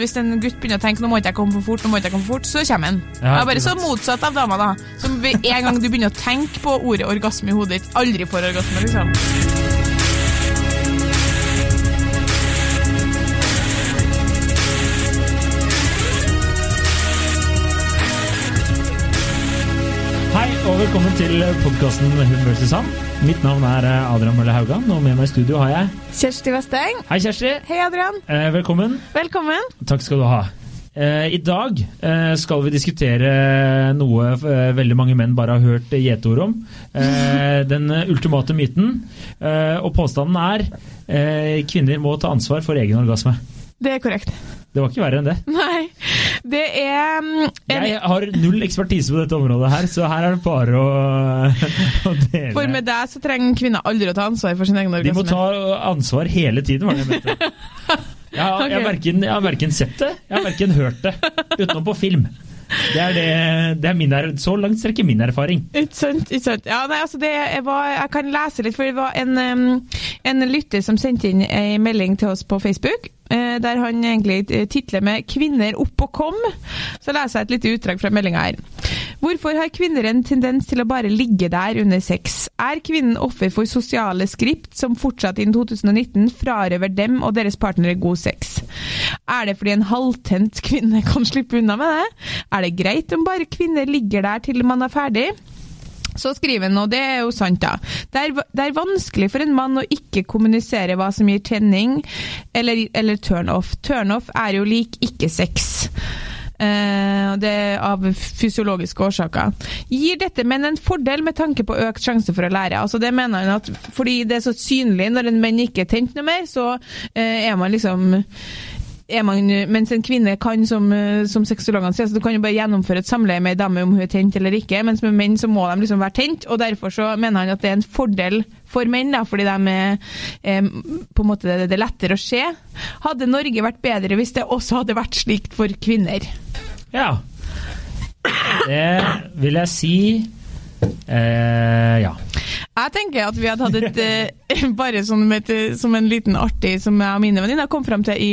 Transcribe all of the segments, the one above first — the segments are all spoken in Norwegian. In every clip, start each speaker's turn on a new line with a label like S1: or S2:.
S1: Hvis en gutt begynner å tenke nå må ikke jeg komme for fort, nå må ikke jeg komme for fort, så kommer han.
S2: Ja,
S1: jeg er bare så motsatt av dama, da. Som en gang du begynner å tenke på ordet orgasme i hodet ditt, aldri får orgasme, liksom.
S2: Og velkommen til podkasten Hun versus Han. Mitt navn er eh, Adrian Mølle Haugan, og med meg i studio har jeg
S1: Kjersti Westeng.
S2: Hei, Kjersti.
S1: Hei, Adrian.
S2: Eh, velkommen.
S1: Velkommen.
S2: Takk skal du ha. Eh, I dag eh, skal vi diskutere noe eh, veldig mange menn bare har hørt gjeteord om. Eh, den ultimate myten. Eh, og påstanden er eh, kvinner må ta ansvar for egen orgasme.
S1: Det er korrekt.
S2: Det var ikke verre enn det.
S1: Nei, det er mm, en,
S2: Jeg har null ekspertise på dette området her, så her er det bare å, å dele.
S1: For med deg så trenger kvinner aldri å ta ansvar for sin egen
S2: De må ta ansvar hele tiden, var det jeg mente. Jeg har, jeg har, verken, jeg har verken sett det, jeg har verken hørt det, utenom på film. Det er, det, det er min, så langt strekker min erfaring.
S1: Ikke sant, ikke sant. Ja, nei, altså det var, jeg kan lese litt, for det var en, en lytter som sendte inn en melding til oss på Facebook, der han egentlig eh, titler med 'Kvinner opp og kom'. Så leser jeg et lite utdrag fra meldinga her. Hvorfor har kvinner en tendens til å bare ligge der under sex? Er kvinnen offer for sosiale skript som fortsatt innen 2019 frarøver dem og deres partnere god sex? Er det fordi en halvtent kvinne kan slippe unna med det? Er det greit om bare kvinner ligger der til man er ferdig? Så skriver han, og det er jo sant, da. Det er, det er vanskelig for en mann å ikke kommunisere hva som gir tenning eller, eller turn off. Turn off er jo lik ikke sex. Uh, det er av fysiologiske årsaker. Gir dette menn en fordel med tanke på økt sjanse for å lære? Altså det mener han at Fordi det er så synlig når en menn ikke er tent noe mer, så uh, er man liksom man, mens en kvinne kan, som, eh, som sexologene sier, så du kan jo bare gjennomføre et samleie med ei dame om hun er tent eller ikke, mens med menn så må de liksom være tent, og derfor så mener han at det er en fordel for menn, da, fordi de er eh, på en måte det, det er lettere å se. Hadde Norge vært bedre hvis det også hadde vært slikt for kvinner?
S2: Ja. Det vil jeg si eh, ja.
S1: Jeg tenker at vi hadde hatt et eh, Bare som, et, som en liten artig som jeg og mine venninner kom fram til i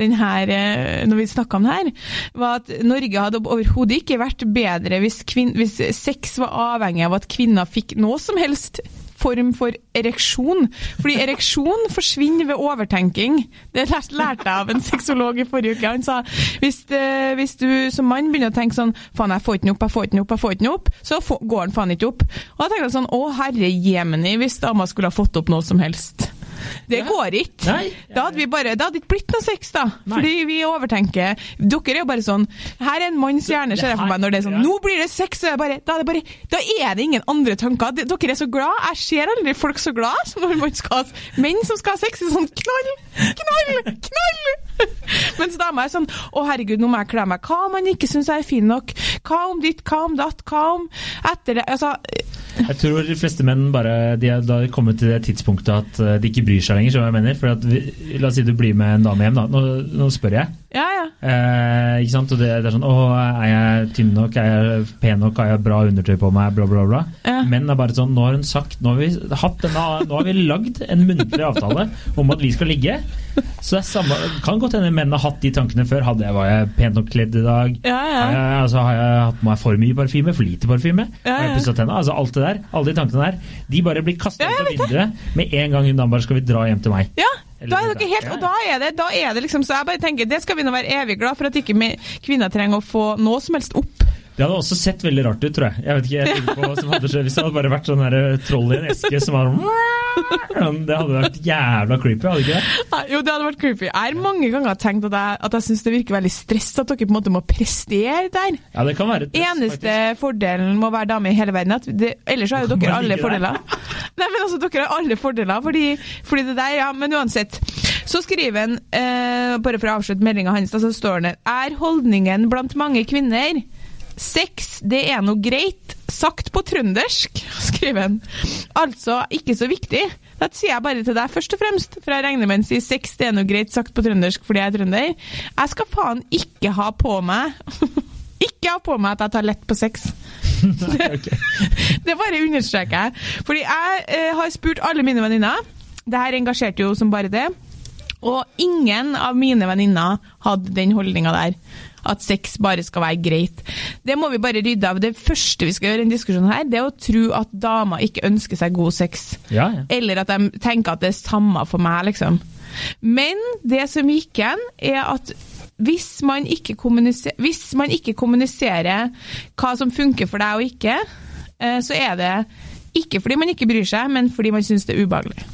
S1: den her, eh, når vi snakka om det her, var at Norge hadde overhodet ikke vært bedre hvis, kvin, hvis sex var avhengig av at kvinner fikk noe som helst form for ereksjon. Fordi ereksjon forsvinner ved overtenking. Det lærte jeg av en sexolog i forrige uke. Han sa hvis, det, hvis du som mann begynner å tenke sånn faen, jeg får ikke den opp, jeg får ikke den opp, jeg får den opp, så går den faen ikke opp. Og da tenker jeg sånn å herre jemeni, hvis dama skulle ha fått opp noe som helst. Det
S2: Ja.
S1: går ikke.
S2: Nei.
S1: Da hadde vi bare, det hadde ikke blitt noe sex, da.
S2: Nei.
S1: Fordi vi overtenker. Dere er jo bare sånn Her er en manns hjerne, ser jeg for meg, når det er sånn. Nå blir det sex! Er bare, da, er det bare, da er det ingen andre tanker. Dere er så glad. Jeg ser aldri folk så glad som når man skal menn som skal ha sex. Er sånn knall, knall, knall! Mens damer er sånn Å, herregud, nå må jeg kle meg. Hva om man ikke syns jeg er fin nok? Hva om ditt? Hva om datt? Hva om etter det? Altså
S2: Jeg tror de fleste menn bare de har kommet til det tidspunktet at eh, de ikke bryr seg lenger. hva jeg mener? For at vi, La oss si du blir med en dame hjem. da. Nå, nå spør jeg.
S1: Ja, ja.
S2: Eh, ikke sant? Og det, det er sånn Å, er jeg tynn nok? Er jeg pen nok? Har jeg bra undertøy på meg? Bla, bla, bla.
S1: Ja.
S2: det er bare sånn Nå har hun sagt Nå har vi hatt denne Nå har vi lagd en muntlig avtale om at vi skal ligge. Så det er samme Kan godt hende menn har hatt de tankene før. Hadde jeg, var jeg pent nok kledd i dag?
S1: Ja, ja.
S2: Har, jeg, altså, har jeg hatt på meg for mye parfyme? For lite parfyme?
S1: Ja,
S2: Har jeg
S1: ja.
S2: pusset tennene? Altså alt det der. Alle de tankene der. De bare blir kasta
S1: Ja,
S2: ut av vinduet med en gang hun bare skal vi dra hjem til meg.
S1: Ja, da er
S2: det
S1: dere helt, og da er det, da er det liksom Så jeg bare tenker, det skal vi nå være evig glad for at ikke kvinner trenger å få noe som helst opp.
S2: Det hadde også sett veldig rart ut, tror jeg. Jeg vet ikke, jeg på hva som hadde skjedd Hvis det hadde bare vært sånn der troll i en eske som var sånn Det hadde vært jævla creepy, hadde ikke det?
S1: Nei, Jo, det hadde vært creepy. Jeg har mange ganger tenkt at jeg, at jeg syns det virker veldig stress at dere på en måte må prestere der.
S2: Ja, det kan være press,
S1: Eneste
S2: faktisk.
S1: fordelen med å være dame i hele verden, at det, ellers har jo dere alle fordeler. Nei, men altså, dere har alle fordeler, fordi, fordi det der, ja, men uansett. Så skriver han, eh, bare for å avslutte meldinga hans, så står det Er holdningen blant mange kvinner Sex, det er noe greit, sagt på trøndersk, skriver han. Altså ikke så viktig. Det sier jeg bare til deg først og fremst, for jeg regner med han sier sex, det er noe greit, sagt på trøndersk fordi jeg er trønder. Jeg skal faen ikke ha på meg Ikke ha på meg at jeg tar lett på sex. Det bare understreker jeg. Fordi jeg eh, har spurt alle mine venninner. Det her engasjerte jo som bare det. Og ingen av mine venninner hadde den holdninga der. At sex bare skal være greit. Det må vi bare rydde av. Det første vi skal gjøre i en diskusjon her, det er å tro at damer ikke ønsker seg god sex.
S2: Ja, ja.
S1: Eller at de tenker at det er samme for meg, liksom. Men det som gikk igjen, er at hvis man ikke kommuniserer, hvis man ikke kommuniserer hva som funker for deg og ikke, eh, så er det ikke fordi man ikke bryr seg, men fordi man syns det er ubehagelig.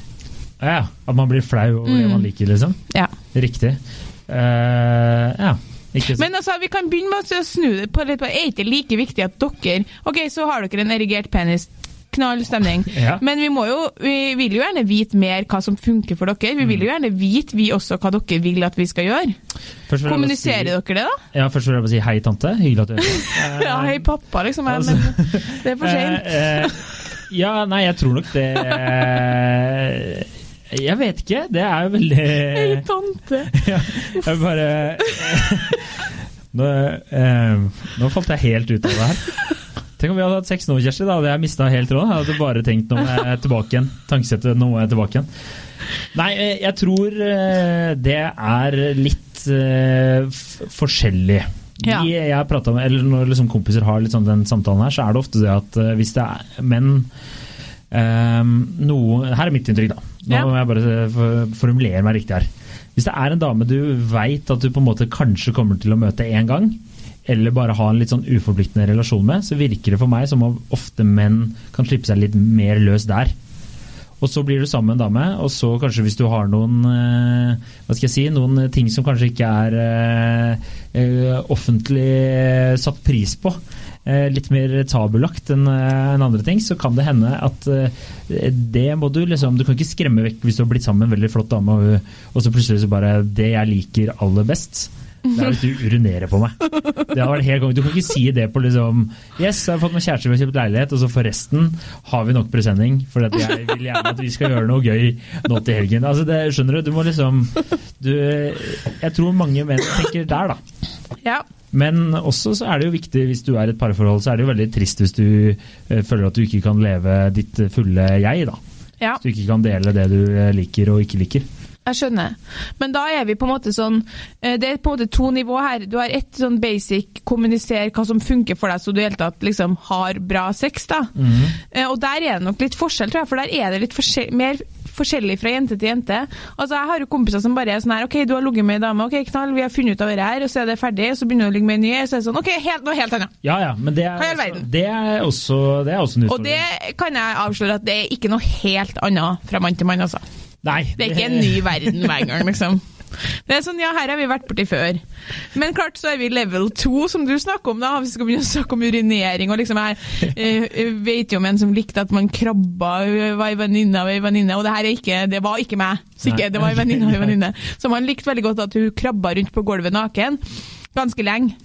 S2: ja. At man blir flau over det
S1: Mm.
S2: man liker, liksom.
S1: Ja.
S2: Riktig. Uh, ja.
S1: Men altså, vi kan begynne med å snu det på litt. på- Er ikke like viktig at dere Ok, så har dere en erigert penis. Knall stemning.
S2: Ja.
S1: Men vi må jo, vi vil jo gjerne vite mer hva som funker for dere. Vi vil jo gjerne vite, vi også, hva dere vil at vi skal gjøre.
S2: Jeg
S1: Kommuniserer
S2: si-
S1: dere det, da?
S2: Ja, først vil jeg bare si hei, tante. Hyggelig at du hører på.
S1: Ja, hei pappa, liksom. Men det er for.
S2: Eh, eh, ja, nei, jeg tror nok det eh, Jeg vet ikke. Det er jo veldig
S1: Hei, tante.
S2: ja, Jeg bare nå, eh, nå falt jeg helt ut av det her. Tenk om vi hadde hatt sex nå, Kjersti. Da hadde jeg mista helt råd. Jeg hadde bare tenkt nå må jeg tilbake igjen. Tankesettet nå er jeg tilbake igjen. Nei, eh, jeg tror eh, det er litt uh, forskjellig.
S1: Ja.
S2: De jeg har pratet med, eller Når liksom kompiser har litt sånn den samtalen her, så er det ofte det at hvis det er menn um, noe, Her er mitt inntrykk, da. Nå
S1: Ja.
S2: må jeg bare formulere meg riktig her. Hvis det er en dame du veit at du på en måte kanskje kommer til å møte én gang, eller bare ha en litt sånn uforpliktende relasjon med, så virker det for meg som om ofte menn kan slippe seg litt mer løs der. Og så blir du sammen med en dame, og så kanskje hvis du har noen eh, hva skal jeg si, noen ting som kanskje ikke er eh, eh, offentlig satt pris på, eh, litt mer tabulagt enn eh, andre ting, så kan det hende at eh, det må du liksom Du kan ikke skremme vekk hvis du har blitt sammen med en veldig flott dame, og så plutselig så bare Det jeg liker aller best, det er hvis du urinerer på meg. Det har vært helt konge. Du kan ikke si det på liksom Yes, jeg har fått meg kjæreste, vi har kjøpt leilighet, og så forresten har vi nok presenning. For jeg vil gjerne at vi skal gjøre noe gøy nå til helgen. Altså det, skjønner du? Du må liksom du, Jeg tror mange menn tenker der, da.
S1: Ja.
S2: Men også så er det jo viktig hvis du er i et parforhold, så er det jo veldig trist hvis du eh, føler at du ikke kan leve ditt fulle jeg, da.
S1: ja.
S2: Hvis du ikke kan dele det du eh, liker og ikke liker.
S1: Jeg skjønner. Men da er vi på en måte sånn eh, Det er på en måte to nivå her. Du har ett sånn basic kommuniser hva som funker for deg, så du i hele tatt liksom har bra sex, da. Eh, Og der er det nok litt forskjell, tror jeg, for der er det litt mer forskjellig fra jente til jente. Altså, Jeg har jo kompiser som bare er sånn her OK, du har ligget med ei dame, OK, knall, vi har funnet ut av dette her, og så er det ferdig, og så begynner du å ligge med ei ny, og så er det sånn OK, helt, noe helt annet.
S2: Ja ja, men det er,
S1: verden?
S2: det er også, det er også en
S1: Og det kan jeg avsløre at det er ikke noe helt annet fra mann til mann, altså.
S2: Nei,
S1: Det er ikke en ny verden hver gang, liksom. Det er sånn, ja, her har vi vært borti før. Men klart så er vi level 2, som du snakker om, da. Hvis vi skal begynne å snakke om urinering. og liksom Jeg eh, vet jo om en som likte at man krabba, hun var ei venninne av ei venninne, og det her er ikke, det var ikke meg. Ikke, det var ei venninne av ei venninne. Så man likte veldig godt at hun krabba rundt på gulvet naken. Ganske lenge.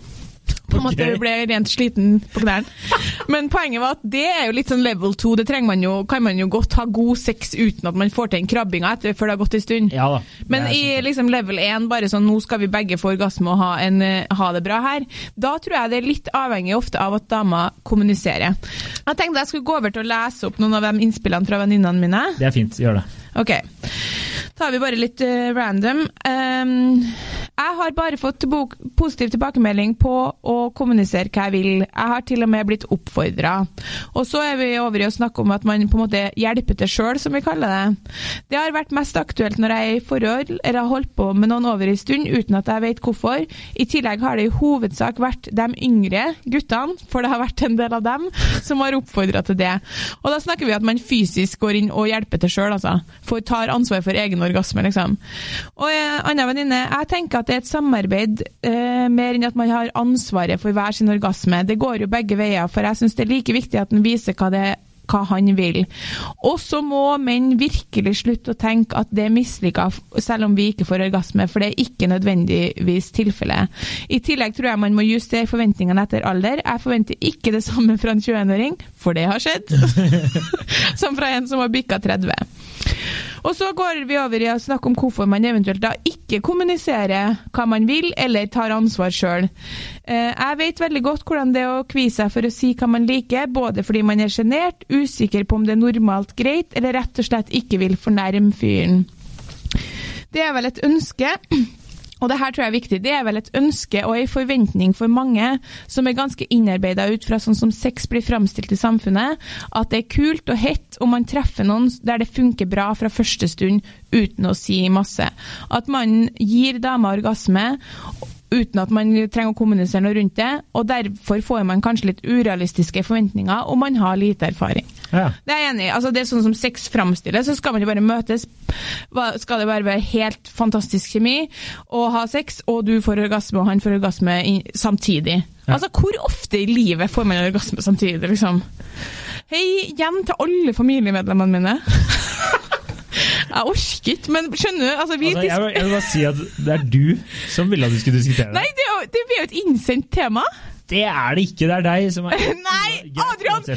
S1: På en måte
S2: Ok.
S1: ble rent sliten på knærne. Men poenget var at det er jo litt sånn level 2. Det trenger man jo, kan man jo godt ha god sex uten at man får til en krabbinga etter før det har gått en stund.
S2: Ja da.
S1: Men i
S2: sånn.
S1: liksom level 1, bare sånn nå skal vi begge få orgasme og ha, en, eh, ha det bra her, da tror jeg det er litt avhengig ofte av at damer kommuniserer. Jeg tenkte jeg skulle gå over til å lese opp noen av de innspillene fra venninnene mine.
S2: Det er fint, gjør det.
S1: Ok. Da tar vi bare litt uh, random. Ehm, jeg har bare fått positiv tilbakemelding på å kommunisere hva jeg vil. Jeg har til og med blitt oppfordra. Og så er vi over i å snakke om at man på en måte hjelper til sjøl, som vi kaller det. Det har vært mest aktuelt når jeg er i forhold eller har holdt på med noen over en stund uten at jeg vet hvorfor. I tillegg har det i hovedsak vært de yngre guttene, for det har vært en del av dem, som har oppfordra til det. Og da snakker vi at man fysisk går inn og hjelper til sjøl, altså. For, tar ansvar for egen orgasme, liksom. Og en annen venninne, jeg tenker at det er et samarbeid eh, mer enn at man har ansvaret for hver sin orgasme. Det går jo begge veier, for jeg syns det er like viktig at en viser hva det hva han vil. Og så må menn virkelig slutte å tenke at det er mislykka selv om vi ikke får orgasme, for det er ikke nødvendigvis tilfellet. I tillegg tror jeg man må justere forventningene etter alder. Jeg forventer ikke det samme fra en 21-åring, for det har skjedd, som fra en som har bikka 30. Og så går vi over i å snakke om hvorfor man eventuelt da ikke kommuniserer hva man vil, eller tar ansvar sjøl. Jeg vet veldig godt hvordan det er å kvie seg for å si hva man liker, både fordi man er sjenert, usikker på om det er normalt greit, eller rett og slett ikke vil fornærme fyren. det er vel et ønske og det her tror jeg er viktig. Det er vel et ønske og en forventning for mange som er ganske innarbeida ut fra sånn som sex blir framstilt i samfunnet, at det er kult og hett om man treffer noen der det funker bra fra første stund uten å si masse. At man gir dama orgasme uten at man trenger å kommunisere noe rundt det, og derfor får man kanskje litt urealistiske forventninger, og man har lite erfaring.
S2: Ja.
S1: Det er jeg enig i. Altså, det er sånn som sex framstilles, så skal man jo bare møtes. Skal det bare være helt fantastisk kjemi og ha sex, og du får orgasme og han får orgasme samtidig?
S2: Ja.
S1: Altså, hvor ofte i livet får man orgasme samtidig, liksom? Hei igjen til alle familiemedlemmene mine. jeg orker ikke, men skjønner du? Altså, vi
S2: Altså, jeg, jeg vil bare si at det er du som ville at vi skulle diskutere det.
S1: Nei, det, det blir jo et innsendt tema.
S2: Det er det ikke, det er deg som er
S1: Nei, Adrian!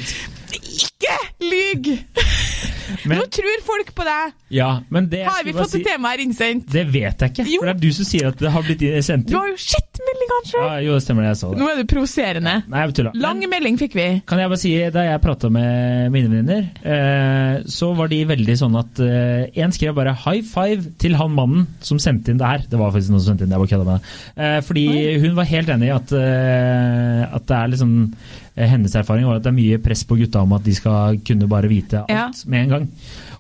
S1: Ikke lyg!
S2: Men-
S1: Nå tror folk på deg.
S2: Ja, men det
S1: Har vi fått
S2: si, et
S1: tema her innsendt?
S2: Det vet jeg ikke,
S1: Jo.
S2: for det er du som sier at det har blitt sendt
S1: Du har jo sett meldingene sjøl!
S2: Ja, jo, det stemmer det, jeg så det.
S1: Nå er du provoserende.
S2: Nei, jeg tulla.
S1: Lang
S2: Men
S1: melding fikk vi.
S2: kan jeg bare si, da jeg prata med mine venninner, eh, så var de veldig sånn at eh, En skrev bare 'high five' til han mannen som sendte inn det her. Det var faktisk noen som sendte inn det, jeg bare kødda med det. Eh, fordi hun var helt enig i at, eh, at det er liksom eh, hennes erfaring var at det er mye press på gutta om at de skal kunne bare vite alt
S1: Ja.
S2: med en gang.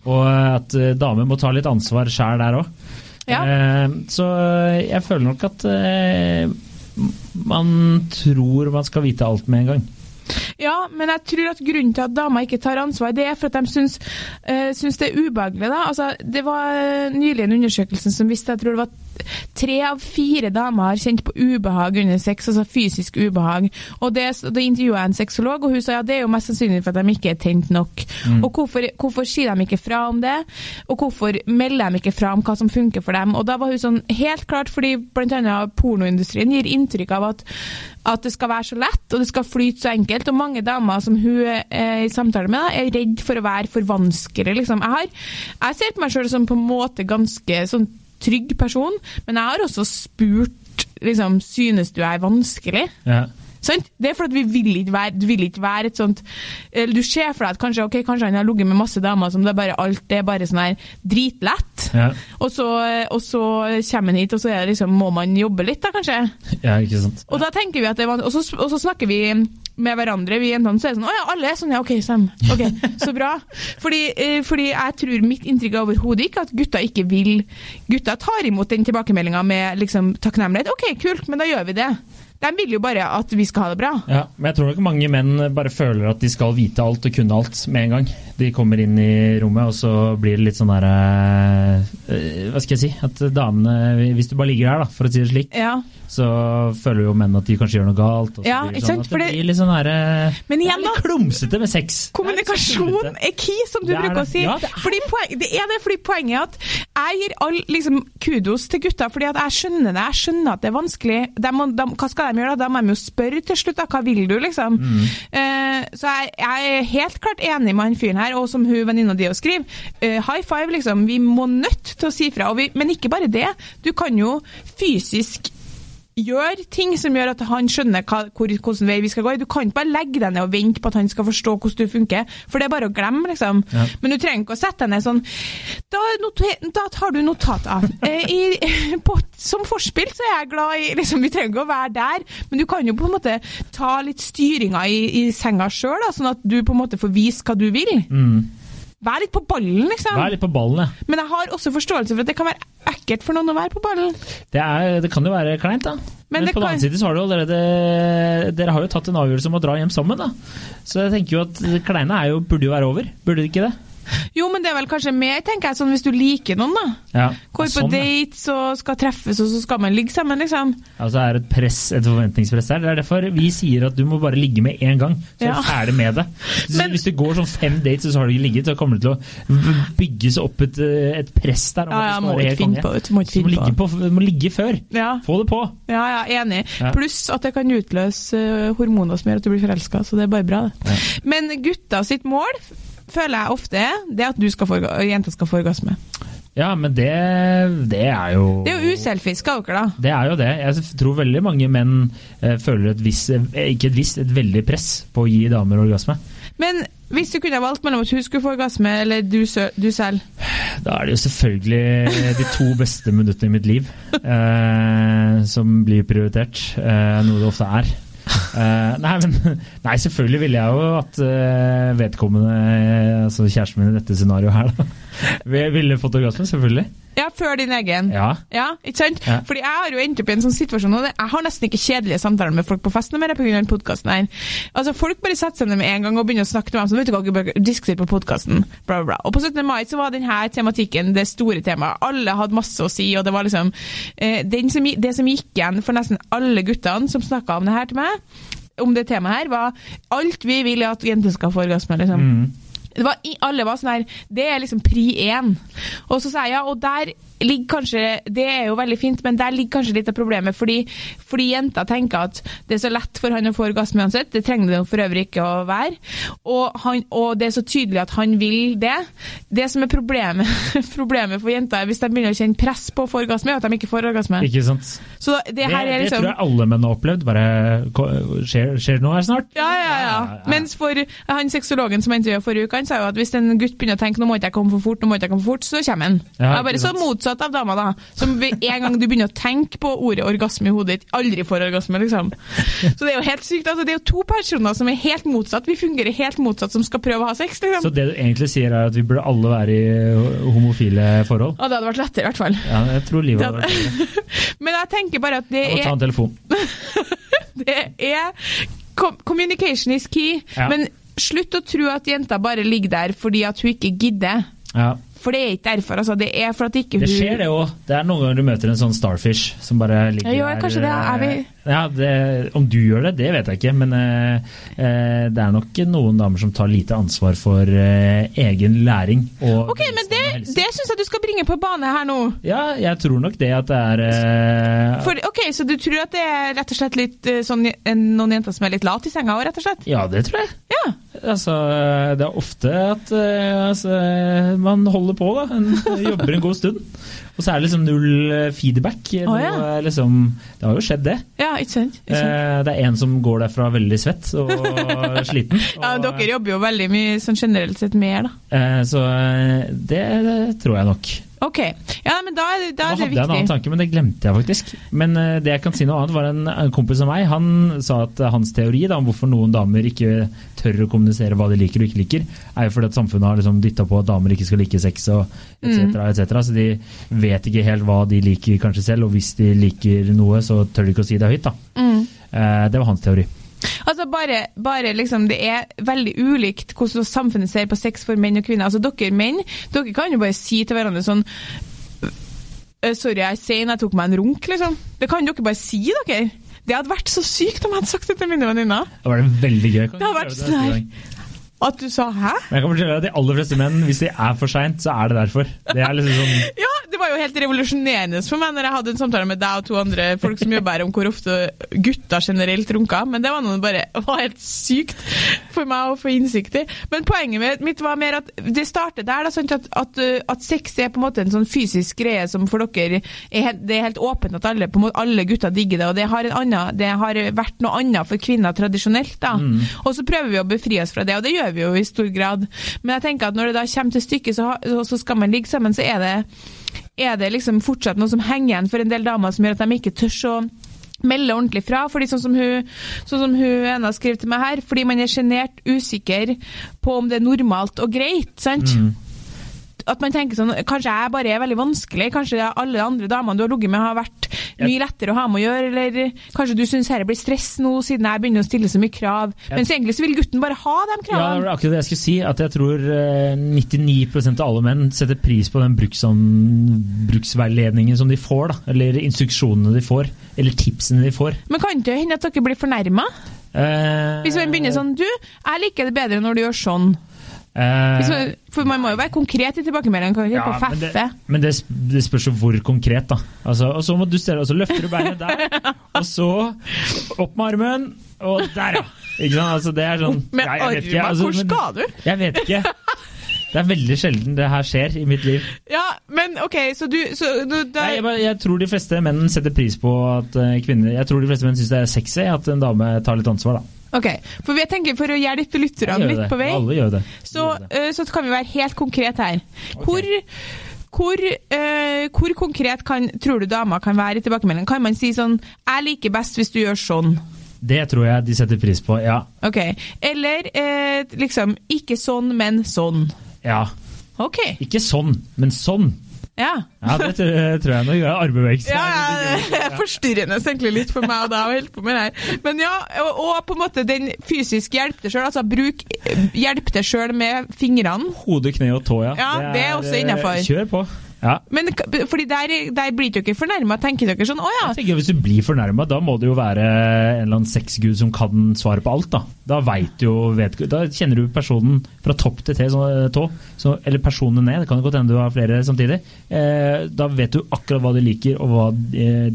S2: Og at eh, damer må ta litt ansvar sjæl der òg.
S1: Ja.
S2: Eh, så jeg føler nok at eh, man tror man skal vite alt med en gang.
S1: Ja, men jeg tror at grunnen til at damer ikke tar ansvar, det er for at de syns, uh, syns det er ubehagelig. Da. Altså, det var eh, nylig en undersøkelse som viste jeg tror det var tre av fire damer har kjent på ubehag under sex, altså fysisk ubehag. Og det, det intervjua jeg en sexolog, og hun sa ja, det er jo mest sannsynlig for at de ikke er tent nok. Og hvorfor, hvorfor sier de ikke fra om det? Og hvorfor melder de ikke fra om hva som funker for dem? Og da var hun sånn helt klart fordi bl.a. pornoindustrien gir inntrykk av at at det skal være så lett, og det skal flyte så enkelt. Og mange damer som hun er i samtale med, er redd for å være for vanskelig. Liksom. Jeg, har, jeg ser på meg sjøl som på en måte ganske sånn trygg person, men jeg har også spurt liksom, synes du jeg er vanskelig.
S2: Ja.
S1: Sant? Det er fordi vi vil ikke være, du vil ikke være et sånt Du ser for deg at kanskje, okay, kanskje han har ligget med masse damer som det er bare alt det er bare sånn her dritlett.
S2: Ja.
S1: Og så, og så kommer han hit, og så er det liksom, må man jobbe litt, da kanskje.
S2: ja, ikke sant.
S1: Og da tenker vi at det er van- og så, og så snakker vi med hverandre, vi jentene, så er det sånn Å ja, alle er sånn, ja, ok, Sam. Ok, så bra. Fordi, eh, fordi jeg tror mitt inntrykk er overhodet ikke at gutta ikke vil Gutta tar imot den tilbakemeldinga med liksom takknemlighet. Ok, kult, men da gjør vi det. De vil jo bare at vi skal ha det bra.
S2: Ja, men jeg tror nok mange menn bare føler at de skal vite alt og kunne alt med en gang. De kommer inn i rommet, og så blir det litt sånn der eh, eh, Hva skal jeg si? At damene Hvis du bare ligger her, da, for å si det slik,
S1: Ja.
S2: så føler jo menn at de kanskje gjør noe galt.
S1: Ja, ikke
S2: sånn
S1: sant,
S2: at det
S1: det-
S2: blir litt sånn der,
S1: Men
S2: det er
S1: igjen,
S2: litt
S1: da.
S2: klumsete med sex.
S1: Kommunikasjon
S2: sånn
S1: er key, som du
S2: Det er
S1: bruker å si.
S2: Ja, det er
S1: fordi poen, det er det fordi poenget er at jeg gir all liksom, kudos til gutta, fordi at jeg skjønner det. Jeg skjønner at det er vanskelig. De må, de, hva skal de gjøre da? Da må de jo spørre til slutt, da. Hva vil du, liksom? Eh, så jeg, jeg er helt klart enig med han fyren her, og som hun venninna di skriver. Uh, high five, liksom. Vi må nødt til å si fra. Vi, men ikke bare det. Du kan jo fysisk gjør ting som gjør at han skjønner hva, hvor, hvordan vei vi skal gå. i. Du kan ikke bare legge deg ned og vente på at han skal forstå hvordan du funker, for det er bare å glemme, liksom.
S2: Ja.
S1: Men du trenger ikke å sette deg ned sånn Da, da tar du notater. Eh, i, på, som forspill så er jeg glad i liksom, Vi trenger ikke å være der, men du kan jo på en måte ta litt styringa i, i senga sjøl, sånn at du på en måte får vise hva du vil.
S2: Mm.
S1: Vær litt på ballen, liksom.
S2: Vær litt på ballen, ja.
S1: Men jeg har også forståelse for at det kan være ekkelt for noen å være på ballen.
S2: Det, er, det kan jo være kleint, da.
S1: Men
S2: Men,
S1: på
S2: på den
S1: kan-
S2: annen side så har du allerede Dere har jo tatt en avgjørelse om å dra hjem sammen, da. Så jeg tenker jo at det kleine er jo, burde jo være over. Burde det ikke det?
S1: Jo, men det er vel kanskje mer, tenker jeg, sånn hvis du liker noen, da.
S2: Ja,
S1: Går på
S2: sånn,
S1: dates og skal treffes, og så skal man ligge sammen, liksom.
S2: Altså er det et press, et forventningspress der. Det er derfor vi sier at du må bare ligge med én gang, så er
S1: Ja.
S2: du ferdig med det. Så
S1: Men-
S2: hvis det går sånn fem dates, og så har du ikke ligget, så kommer det til å bygges opp et, eh, et press der.
S1: Ja, ja, må ikke finne på, det du, må ikke finne
S2: ligge, på, du må ligge før.
S1: Ja,
S2: Få det på.
S1: ja, ja enig. Pluss at det kan utløse eh, hormoner som gjør at du blir forelska, så det er bare bra, det. Men gutta sitt mål føler jeg ofte er det at du skal få, jenta skal få orgasme.
S2: Ja, men det, det er jo
S1: Det er jo uselfisk av dere, da.
S2: Det er jo det. Jeg tror veldig mange menn eh, føler et visst, eh, ikke et visst, et veldig press på å gi damer orgasme.
S1: Men hvis du kunne valgt mellom at hun skulle få orgasme, eller du, du selv
S2: Da er det jo selvfølgelig de to beste minuttene i mitt liv eh, som blir prioritert, eh, noe det ofte er. Eh, nei, men Nei, selvfølgelig ville jeg jo at uh, vedkommende, altså kjæresten min i dette scenarioet her, da, ville orgasme. Selvfølgelig.
S1: Ja, før din egen.
S2: Ja.
S1: Ja, ikke sant?
S2: Ja.
S1: Fordi jeg har jo endt opp i en sånn situasjon, og jeg har nesten ikke kjedelige samtaler med folk på festen mer pga. den podkasten her. Altså, folk bare setter seg ned med en gang og begynner å snakke med dem så vet du hva, vi bør diskutere på podkasten, bla, bla, bla. Og på 17. mai så var denne tematikken det store temaet. Alle hadde masse å si, og det var liksom eh, den som, Det som gikk igjen for nesten alle guttene som snakka om det her til meg, om det temaet her, var alt vi vil at jenter skal få orgasme, liksom.
S2: Mm.
S1: Var, alle var sånn her Det er liksom pri én. Og så sa jeg ja, og der ligger kanskje Det er jo veldig fint, men der ligger kanskje litt av problemet. Fordi, fordi jenter tenker at det er så lett for han å få orgasme uansett. Det trenger det jo for øvrig ikke å være. Og, han, og det er så tydelig at han vil det. Det som er problemet, problemet for jenter, er hvis de begynner å kjenne press på å få orgasme, er at de ikke får orgasme.
S2: Ikke sant?
S1: Så det
S2: Det, det
S1: liksom
S2: tror jeg alle menn har opplevd. Bare Skjer, skjer det noe her snart?
S1: Ja, ja, ja. Mens for han sexologen som jeg intervjuet forrige uke, han sa jo at hvis en gutt begynner å tenke nå må ikke jeg komme for fort, nå må ikke jeg komme for fort, så kommer han.
S2: Ja,
S1: bare så
S2: sant.
S1: Motsatt av dama, da. Som en gang du begynner å tenke på ordet orgasme i hodet ditt, aldri får orgasme, liksom. Så det er jo helt sykt. Altså, det er jo to personer som er helt motsatt. Vi fungerer helt motsatt som skal prøve å ha sex, liksom.
S2: Så det du egentlig sier er at vi burde alle være i homofile forhold?
S1: Og det hadde vært lettere, i hvert fall.
S2: Ja, jeg tror livet hadde vært lettere.
S1: Men jeg tenker bare at det
S2: Jeg må ta
S1: er,
S2: en telefon.
S1: det er Communication is key.
S2: Ja.
S1: Men slutt å tro at jenta bare ligger der fordi at hun ikke gidder.
S2: Ja.
S1: For det er ikke derfor, altså. Det er for at ikke hun
S2: Det skjer det òg. Det er noen ganger du møter en sånn starfish som bare ligger
S1: Ja, jo, kanskje det. Er vi-
S2: Ja, det, Om du gjør det, det vet jeg ikke. Men eh, eh, det er nok noen damer som tar lite ansvar for eh, egen læring. Og
S1: Ok, men det, det syns jeg du skal bringe på bane her nå.
S2: Ja, jeg tror nok det at det er eh,
S1: For, ok, Så du tror at det er rett og slett litt eh, sånn noen jenter som er litt lat i senga òg, rett og slett?
S2: Ja, det tror jeg.
S1: Ja.
S2: Altså, det er ofte at eh, altså, man holder på, da. En, jobber en god stund. Og så er det liksom null eh, feedback.
S1: Oh, ja.
S2: Noe, liksom, det har jo skjedd, det.
S1: Ja, ikke sant? Ikke sant?
S2: Eh, det er en som går derfra veldig svett og sliten.
S1: Ja, Dere jobber jo veldig mye sånn generelt sett mer, da.
S2: eh, så eh, det, det tror jeg nok.
S1: Ok. Ja, men da er det, da er det
S2: hadde jeg en annen tanke, men det glemte jeg faktisk. Men uh, det jeg kan si noe annet, var en, en kompis av meg. Han sa at uh, hans teori da, om hvorfor noen damer ikke tør å kommunisere hva de liker og ikke liker, er jo fordi at samfunnet har liksom dytta på at damer ikke skal like sex og etc.
S1: Mm.
S2: etc. Så de vet ikke helt hva de liker kanskje selv, og hvis de liker noe, så tør de ikke å si det høyt. da.
S1: Mm.
S2: Uh, det var hans teori.
S1: Altså bare, bare liksom, Det er veldig ulikt hvordan samfunnet ser på sex for menn og kvinner. Altså Dere menn dere kan jo bare si til hverandre sånn «Øh, Sorry, jeg er sein, jeg tok meg en runk, liksom. Det kan dere bare si, dere. Det hadde vært så sykt om jeg hadde sagt det til mine venninner.
S2: Det var det veldig gøy.
S1: Det hadde vært sånn. At du sa 'hæ'?
S2: Men jeg kan fortelle deg at De aller fleste menn, hvis de er for seint, så er det derfor. Det er liksom sånn
S1: Ja, det var jo helt revolusjonerende for meg når jeg hadde en samtale med deg og to andre folk som jobber her om hvor ofte gutter generelt runker, men det var noe bare var helt sykt for meg å få innsikt i. Men poenget mitt- mitt var mer at det starter der, da, sånn At, at, uh, at sex er på en måte en sånn fysisk greie som for dere er helt, Det er helt åpent at alle, måte, alle gutter digger det, og det har, en annen, det har vært noe annet for kvinner tradisjonelt. da. Og så prøver vi å befri oss fra det, og det gjør vi jo i stor grad. Men jeg tenker at når det da kommer til stykket, så, så skal man ligge sammen, så er det er det liksom fortsatt noe som henger igjen for en del damer som gjør at de ikke tør å melde ordentlig fra. fordi sånn som hun, sånn som hun ene skriver til meg her, fordi man er sjenert usikker på om det er normalt og greit. sant? At man tenker sånn Kanskje jeg bare er veldig vanskelig? Kanskje alle andre damene du har ligget med, har vært mye lettere å ha med å gjøre? Eller kanskje du syns dette blir stress nå, siden jeg begynner å stille så mye krav? Mens egentlig så vil gutten bare ha de kravene.
S2: Ja, det var akkurat det jeg skulle si. At jeg tror eh, 99% av alle menn setter pris på den bruksveiledningen som de får. da, Eller instruksjonene de får. Eller tipsene de får.
S1: Men kan det hende at dere blir fornærma?
S2: Eh,
S1: Hvis man begynner sånn Du, jeg liker det bedre når du gjør sånn.
S2: Eh,
S1: for man må jo være konkret i tilbakemeldingen. Kan ikke
S2: ja,
S1: på
S2: men det,
S1: feffe.
S2: men det, det spørs jo hvor konkret, da. Altså, og så må du stelle, og så løfter du beinet der, og så opp med armen, og der, ja. Ikke sant? Altså, det er sånn ja, jeg ikke,
S1: armen?
S2: altså,
S1: Hvor skal du?
S2: Jeg vet ikke. Det er veldig sjelden det her skjer i mitt liv.
S1: Ja, men OK, så du så, du, da,
S2: Nei, jeg, bare- jeg tror de fleste menn setter pris på at eh, kvinner Jeg tror de fleste menn syns det er sexy at en dame tar litt ansvar, da.
S1: Ok, For jeg tenker for å hjelpe lytterne litt på vei,
S2: Alle
S1: så,
S2: det.
S1: eh, så kan vi være helt konkret her. Hvor, hvor, eh, hvor konkret kan, tror du dama kan være i tilbakemeldingen? Kan man si sånn 'Jeg liker best hvis du gjør sånn'?
S2: Det tror jeg de setter pris på. Ja.
S1: Ok. Eller eh, liksom 'ikke sånn, men sånn'.
S2: ja.
S1: Ok.
S2: Ikke sånn, men sånn.
S1: Ja.
S2: Ja, det tror, tror jeg nok er armebevegelse.
S1: Ja, ja, det er forstyrrende egentlig litt for meg og deg å holde på med det her. Men ja, og, på en måte den fysiske hjelp deg sjøl, altså bruk hjelp deg sjøl med fingrene.
S2: Hode, kne og tå, ja.
S1: Ja, det er også innafor.
S2: Kjør på. Ja.
S1: Men fordi der, der blir dere ikke fornærma, tenker dere sånn 'Å ja'.
S2: Jeg tenker Hvis du blir fornærma, da må det jo være en eller annen sexgud som kan svaret på alt. Da Da vet du jo, vet, da kjenner du personen fra topp til tå, så, eller personene ned. Det kan godt hende du har flere samtidig. Eh, da vet du akkurat hva de liker, og hva eh,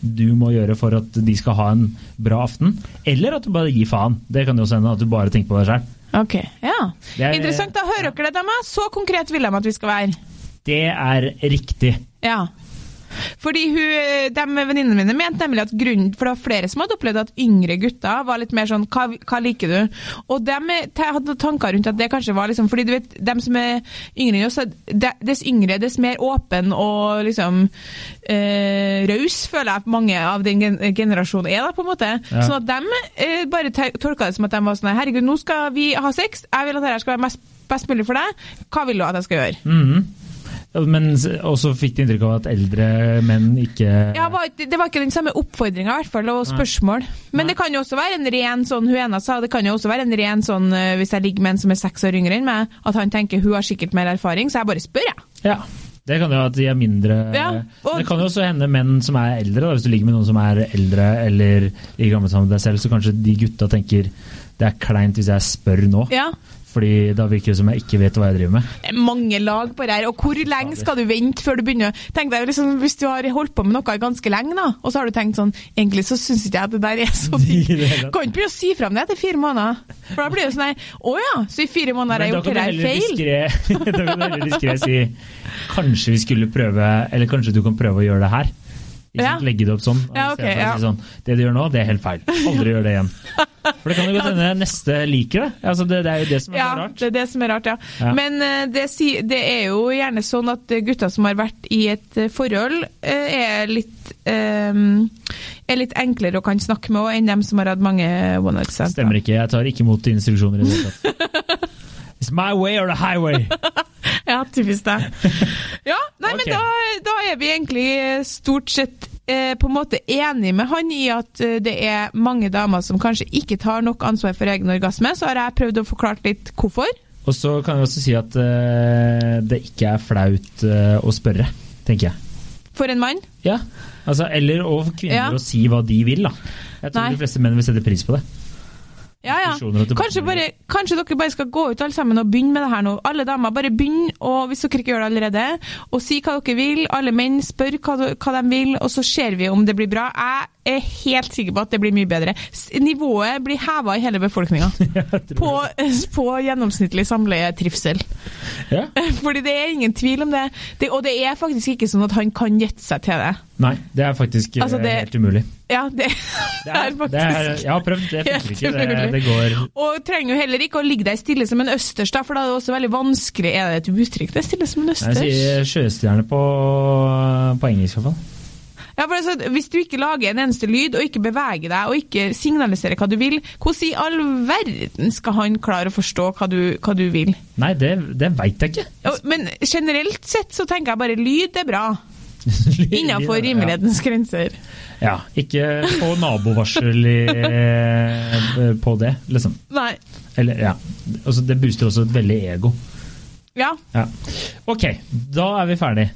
S2: du må gjøre for at de skal ha en bra aften. Eller at du bare gir faen. Det kan jo også hende at du bare tenker på deg sjøl.
S1: Ok, ja.
S2: Er-
S1: Interessant. Da hører dere det, dama. Så konkret vil de at vi skal være.
S2: Det er riktig.
S1: Ja. Fordi hun, de venninnene mine mente nemlig at grunnen For det var flere som hadde opplevd at yngre gutter var litt mer sånn Hva, hva liker du? Og de hadde tanker rundt at det kanskje var liksom Fordi du vet, dem som er yngre enn oss, dess yngre, dess mer åpen og liksom eh, raus, føler jeg mange av den generasjonen er, da, på en måte.
S2: Ja.
S1: Sånn at de eh, bare tolka det som at de var sånn Herregud, nå skal vi ha sex. Jeg vil at dette skal være mest, best mulig for deg. Hva vil du at jeg skal gjøre?
S2: Mhm. Men og så fikk de inntrykk av at eldre menn ikke
S1: Ja, det var ikke den samme oppfordringa, i hvert fall, og spørsmål. Men det kan jo også være en ren sånn hun ene sa, det kan jo også være en ren sånn eh, hvis jeg ligger med en som er seks år yngre enn meg, at han tenker hun har sikkert mer erfaring, så jeg bare spør, jeg.
S2: Ja. Det kan jo at de er mindre
S1: Ja, og-
S2: Det kan jo også hende menn som er eldre. Da. Hvis du ligger med noen som er eldre eller like gammel med deg selv, så kanskje de gutta tenker det er kleint hvis jeg spør nå.
S1: Ja.
S2: Fordi da virker det som jeg ikke vet hva jeg driver med.
S1: Mange lag på det her, og hvor lenge skal du vente før du begynner? Tenk deg liksom, Hvis du har holdt på med noe ganske lenge, da, og så har du tenkt sånn Egentlig så syns ikke jeg det der er så
S2: fint.
S1: Kan ikke begynne å si fra om det etter fire måneder. For da blir det sånn her Å ja, så i fire måneder har jeg gjort det
S2: der
S1: feil?
S2: da kan du heller diskré si kanskje vi skulle prøve Eller kanskje du kan prøve å gjøre det her. Ikke
S1: Ja.
S2: Legge det opp sånn.
S1: Ja,
S2: å
S1: ja.
S2: si sånn, det du gjør nå, det er helt feil. Aldri gjør det igjen. For det kan jo godt hende neste liker det. Altså, det. Det er jo det som er
S1: Ja,
S2: rart.
S1: det er det som er rart, ja. Men eh, det, det er jo gjerne sånn at gutter som har vært i et eh, forhold, eh, er litt er litt enklere å kan snakke med enn dem som har hatt mange one night stands.
S2: Stemmer ikke. Jeg tar ikke imot instruksjoner i det hele tatt. It's my way or the highway.
S1: Ja, typisk deg. Ja, nei,
S2: okay.
S1: men da, da er vi egentlig stort sett eh, på en måte enig med han i at eh, det er mange damer som kanskje ikke tar nok ansvar for egen orgasme. Så har jeg prøvd å forklare litt hvorfor.
S2: Og så kan jeg også si at eh, det ikke er flaut eh, å spørre, tenker jeg.
S1: For en mann.
S2: Ja, altså, Eller og for kvinner
S1: Ja.
S2: å si hva de vil. da. Jeg tror
S1: Nei.
S2: de fleste menn vil sette pris på det.
S1: Ja, ja. Kanskje, bare, kanskje dere bare skal gå ut alle sammen og begynne med det her nå. Alle damer, bare begynn, og hvis dere ikke gjør det allerede, og si hva dere vil. Alle menn spør hva, hva de vil, og så ser vi om det blir bra. Jeg er helt sikker på at det blir mye bedre. Nivået blir heva i hele befolkninga. På, på gjennomsnittlig samleietrivsel.
S2: Ja.
S1: Fordi det er ingen tvil om det. det. Og det er faktisk ikke sånn at han kan gjette seg til det.
S2: Nei, det er faktisk eh,
S1: Altså, det-
S2: helt umulig.
S1: Ja, det,
S2: Det
S1: er
S2: er,
S1: faktisk
S2: det er, jeg har prøvd, det funker ikke. Det, det går
S1: Og trenger jo heller ikke å ligge deg stille som en østers, da, for da er det også veldig vanskelig Er det et uttrykk, det? Stille som en
S2: Jeg sier sjøstjerne på, på engelsk, fall.
S1: Ja, for altså, Hvis du ikke lager en eneste lyd, og ikke beveger deg, og ikke signaliserer hva du vil, hvordan i all verden skal han klare å forstå hva du, hva du vil?
S2: Nei, det, det veit jeg ikke.
S1: Ja, Men generelt sett så tenker jeg bare lyd er bra. Innenfor rimelighetens grenser.
S2: Ja, ikke få nabovarsel i, eh, på det, liksom.
S1: Nei.
S2: Eller, ja. Altså, det booster også et veldig ego.
S1: Ja.
S2: Ja. Ok, da er vi ferdig.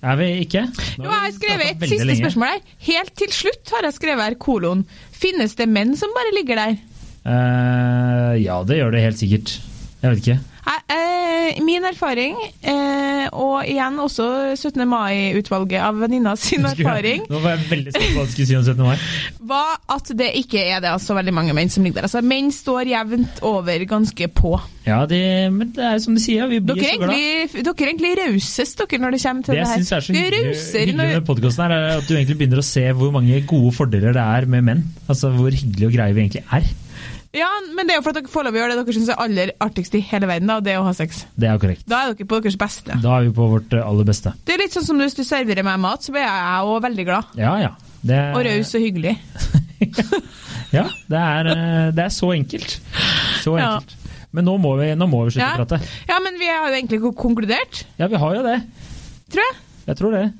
S2: Er vi ikke? Nå
S1: Jo, jeg
S2: har
S1: skrevet et siste
S2: lenge.
S1: spørsmål her. Helt til slutt har jeg skrevet her kolon. Finnes det menn som bare ligger der?
S2: Uh, ja, det gjør det helt sikkert. Jeg vet ikke.
S1: Jeg, eh, eh, min erfaring, eh, og igjen også 17. mai-utvalget av venninna sin erfaring,
S2: Nå var jeg veldig spent på hva du skulle si om 17. mai.
S1: var at det ikke er det altså veldig mange menn som ligger der. Altså, menn står jevnt over ganske på.
S2: Ja, det, men det er som de sier, vi blir
S1: Dere er
S2: så glad.
S1: egentlig, dere er egentlig rausest dere når det kommer til
S2: Det
S1: det,
S2: jeg
S1: her.
S2: syns er så hyggelig, hyggelig med podkasten, her, er at du egentlig begynner å se hvor mange gode fordeler det er med menn. Altså hvor hyggelig og greie vi egentlig er.
S1: Ja, men det er jo for at dere foreløpig gjør det dere syns er aller artigst i hele verden, da, og det er å ha sex.
S2: Det er jo korrekt.
S1: Da er dere på deres beste.
S2: Da er vi på vårt eh, aller beste.
S1: Det er litt sånn som hvis du serverer meg mat, så blir jeg òg veldig glad.
S2: Ja, ja. Det,
S1: Og raus og hyggelig.
S2: Ja, det er, eh, det er så enkelt. Så
S1: Ja.
S2: enkelt. Men nå må vi, nå må vi slutte
S1: Ja.
S2: å prate.
S1: ja, men vi har jo egentlig ko- konkludert,
S2: Ja, vi har jo det.
S1: tror jeg.
S2: Jeg tror det.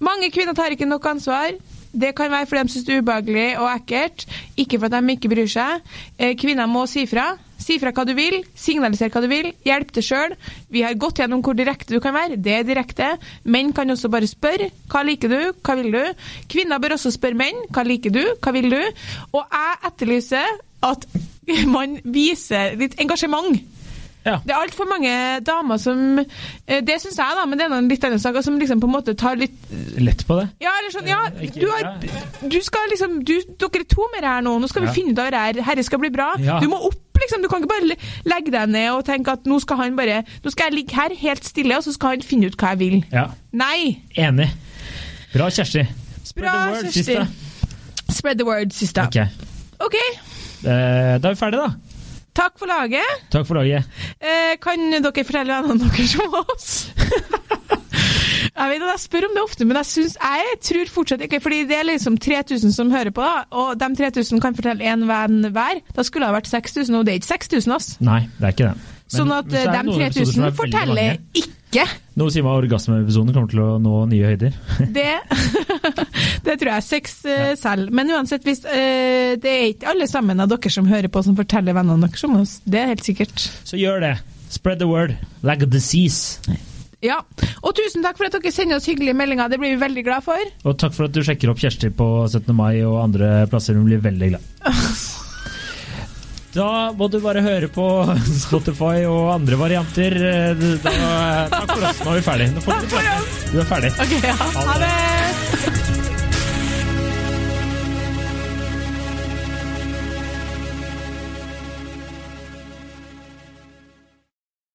S1: Mange kvinner tar ikke nok ansvar. Det kan være fordi de syns det er ubehagelig og ekkelt, ikke fordi de ikke bryr seg. Eh, Kvinner må si fra. Si fra hva du vil, signalisere hva du vil, hjelp deg sjøl. Vi har gått gjennom hvor direkte du kan være. Det er direkte. Menn kan også bare spørre. Hva liker du? Hva vil du? Kvinner bør også spørre menn. Hva liker du? Hva vil du? Og jeg etterlyser at man viser litt engasjement.
S2: Ja.
S1: Det er altfor mange damer som eh, Det syns jeg, da, men det er en litt annen sak, som liksom på en måte tar litt
S2: Lett på det.
S1: ja, eller sånn, ja,
S2: Eh,
S1: du, har, du skal liksom du, Dere er to det her nå, nå skal vi
S2: Ja.
S1: finne ut av det her. Herre skal bli bra.
S2: Ja.
S1: Du må opp, liksom. Du kan ikke bare legge deg ned og tenke at nå skal han bare Nå skal jeg ligge her helt stille, og så skal han finne ut hva jeg vil.
S2: Ja,
S1: Nei!
S2: Enig. Bra, Kjersti. Spread
S1: Bra,
S2: the word,
S1: Kjersti.
S2: siste.
S1: Spread the word, siste.
S2: Ok.
S1: okay.
S2: Eh, Da er vi ferdige, da.
S1: Takk for laget.
S2: Takk for laget.
S1: Eh, kan dere fortelle vennene deres om oss? Jeg vet at jeg spør om det ofte, men jeg, synes, jeg tror fortsatt ikke Fordi det er liksom 3000 som hører på, da, og de 3000 kan fortelle én venn hver. Da skulle det ha vært 6000, og det er ikke 6000, ass.
S2: Nei, det er ikke det. Men-
S1: Sånn at
S2: det
S1: de
S2: noen episoder som er
S1: 3000 forteller ikke
S2: Noe sier meg orgasmeepisoden kommer til å nå nye høyder.
S1: det. det tror jeg sex uh, selv. Men uansett, hvis, uh, det er ikke alle sammen av dere som hører på, som forteller vennene deres om oss. Det er helt sikkert.
S2: Så gjør det. Spread the word like a disease.
S1: Ja. Og tusen takk for at dere sender oss hyggelige meldinger. Det blir vi veldig glad for.
S2: Og takk for at du sjekker opp Kjersti på 17. mai og andre plasser. Hun blir veldig glad. Da må du bare høre på Spotify og andre varianter. Da, takk for oss. Nå er vi ferdig. Nå får du. Du er ferdig.
S1: Okay, ja. Ha det!